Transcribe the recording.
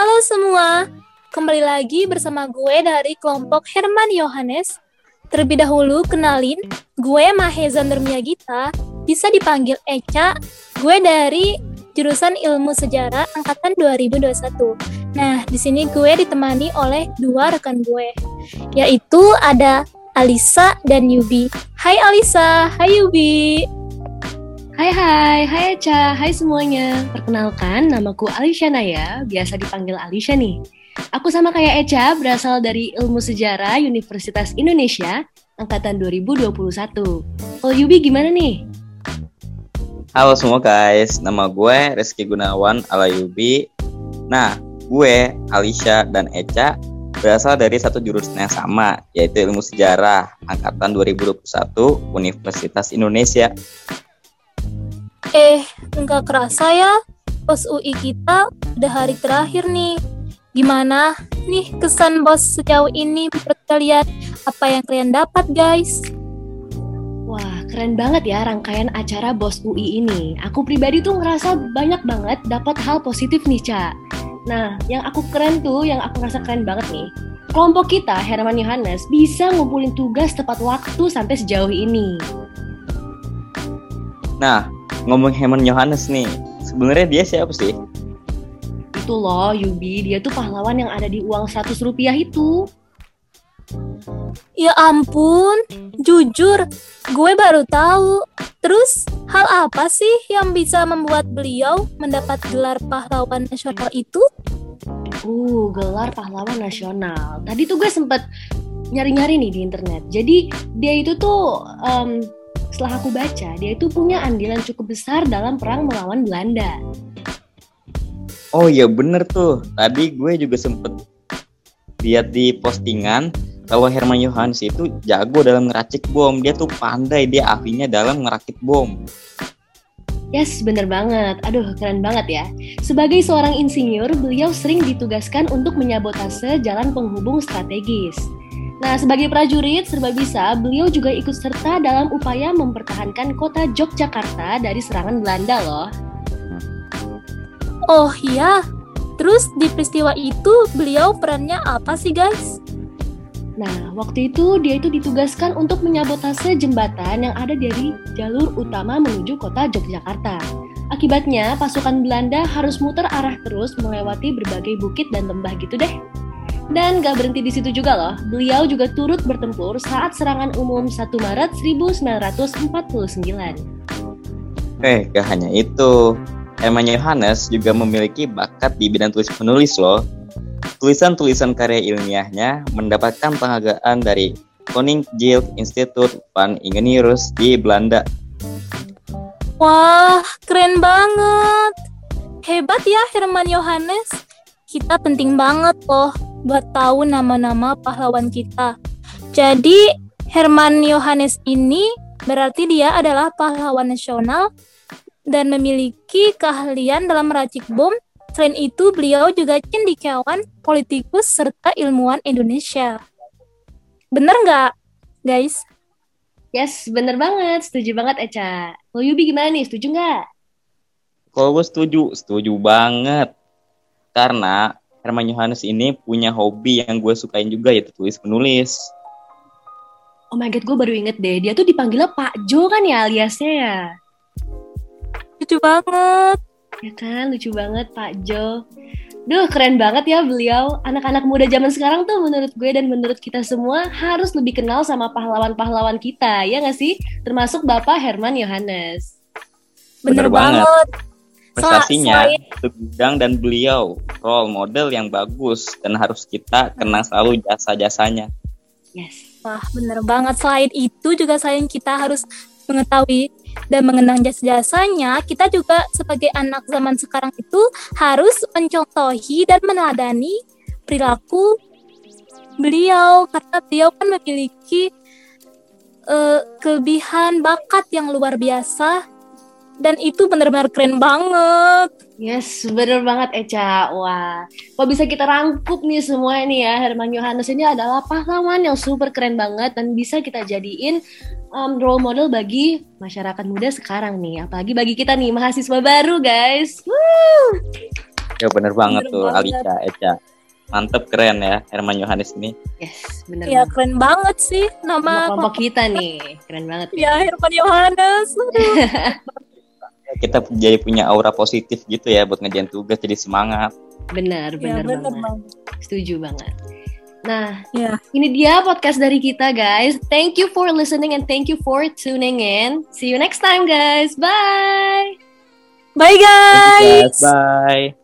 Halo semua, kembali lagi bersama gue dari kelompok Herman Yohanes. Terlebih dahulu kenalin, gue Maheza Nurmiagita, bisa dipanggil Eca. Gue dari jurusan Ilmu Sejarah angkatan 2021. Nah, di sini gue ditemani oleh dua rekan gue, yaitu ada Alisa dan Yubi. Hai Alisa, hai Yubi. Hai hai, hai Eca, hai semuanya. Perkenalkan, namaku Alisha Naya, biasa dipanggil Alisha nih. Aku sama kayak Eca, berasal dari Ilmu Sejarah Universitas Indonesia, angkatan 2021. Kalau Yubi gimana nih? Halo semua guys, nama gue Reski Gunawan ala Yubi. Nah, gue, Alisha, dan Eca berasal dari satu jurusan yang sama, yaitu Ilmu Sejarah, angkatan 2021 Universitas Indonesia. Eh, nggak kerasa ya, bos UI kita udah hari terakhir nih. Gimana nih kesan bos sejauh ini menurut kalian? Apa yang kalian dapat guys? Wah, keren banget ya rangkaian acara BOS UI ini. Aku pribadi tuh ngerasa banyak banget dapat hal positif nih, Ca. Nah, yang aku keren tuh, yang aku ngerasa keren banget nih. Kelompok kita, Herman Yohanes, bisa ngumpulin tugas tepat waktu sampai sejauh ini. Nah, ngomong Herman Yohanes nih, sebenarnya dia siapa sih? Itu loh, Yubi, dia tuh pahlawan yang ada di uang 100 rupiah itu. Ya ampun, jujur, gue baru tahu. Terus, hal apa sih yang bisa membuat beliau mendapat gelar pahlawan nasional itu? Uh, gelar pahlawan nasional. Tadi tuh gue sempet nyari-nyari nih di internet. Jadi dia itu tuh, um, setelah aku baca, dia itu punya andilan cukup besar dalam perang melawan Belanda. Oh iya bener tuh, tadi gue juga sempet lihat di postingan bahwa Herman Johannes itu jago dalam ngeracik bom. Dia tuh pandai, dia ahlinya dalam ngerakit bom. Yes, bener banget. Aduh, keren banget ya. Sebagai seorang insinyur, beliau sering ditugaskan untuk menyabotase jalan penghubung strategis. Nah, sebagai prajurit serba bisa, beliau juga ikut serta dalam upaya mempertahankan kota Yogyakarta dari serangan Belanda loh. Oh iya, terus di peristiwa itu beliau perannya apa sih guys? Nah, waktu itu dia itu ditugaskan untuk menyabotase jembatan yang ada dari jalur utama menuju kota Yogyakarta. Akibatnya, pasukan Belanda harus muter arah terus melewati berbagai bukit dan lembah gitu deh. Dan gak berhenti di situ juga loh, beliau juga turut bertempur saat serangan umum 1 Maret 1949. Eh, gak hanya itu. Herman Johannes juga memiliki bakat di bidang tulis menulis loh. Tulisan-tulisan karya ilmiahnya mendapatkan penghargaan dari Koninklijke Instituut van Ingenieurs di Belanda. Wah, keren banget. Hebat ya Herman Yohanes. Kita penting banget loh buat tahu nama-nama pahlawan kita. Jadi, Herman Yohanes ini berarti dia adalah pahlawan nasional dan memiliki keahlian dalam meracik bom Selain itu, beliau juga cendikiawan, politikus, serta ilmuwan Indonesia. Bener nggak, guys? Yes, bener banget. Setuju banget, Eca. Kalau Yubi gimana nih? Setuju nggak? Kalau gue setuju, setuju banget. Karena Herman Yohanes ini punya hobi yang gue sukain juga, yaitu tulis menulis. Oh my God, gue baru inget deh. Dia tuh dipanggilnya Pak Jo kan ya aliasnya ya? Lucu banget. Ya kan, lucu banget Pak Jo. Duh, keren banget ya beliau. Anak-anak muda zaman sekarang tuh menurut gue dan menurut kita semua harus lebih kenal sama pahlawan-pahlawan kita, ya nggak sih? Termasuk Bapak Herman Yohanes. Bener, Bener banget. banget. Prestasinya itu bidang dan beliau role model yang bagus dan harus kita kenang selalu jasa-jasanya. Yes. Wah, bener banget. Selain itu juga selain kita harus mengetahui dan mengenang jasa-jasanya, kita juga sebagai anak zaman sekarang itu harus mencontohi dan meneladani perilaku beliau karena beliau kan memiliki uh, kelebihan bakat yang luar biasa dan itu benar-benar keren banget. Yes, bener banget Eca. Wah, kok bisa kita rangkup nih semua ini ya. Herman Yohanes ini adalah pahlawan yang super keren banget dan bisa kita jadiin um, role model bagi masyarakat muda sekarang nih. Apalagi bagi kita nih mahasiswa baru guys. Woo! Ya bener banget Bener tuh banget. Alicia, Eca. Mantep keren ya Herman Yohanes ini. Yes, bener Ya banget. keren banget sih Sama nama kelompok kita nih, keren banget. ya Herman Yohanes. Kita jadi punya aura positif gitu ya buat ngerjain tugas jadi semangat. Benar, ya benar bener banget. banget. Setuju banget. Nah, Ya. ini dia podcast dari kita, guys. Thank you for listening and thank you for tuning in. See you next time, guys. Bye. Bye guys. guys. Bye.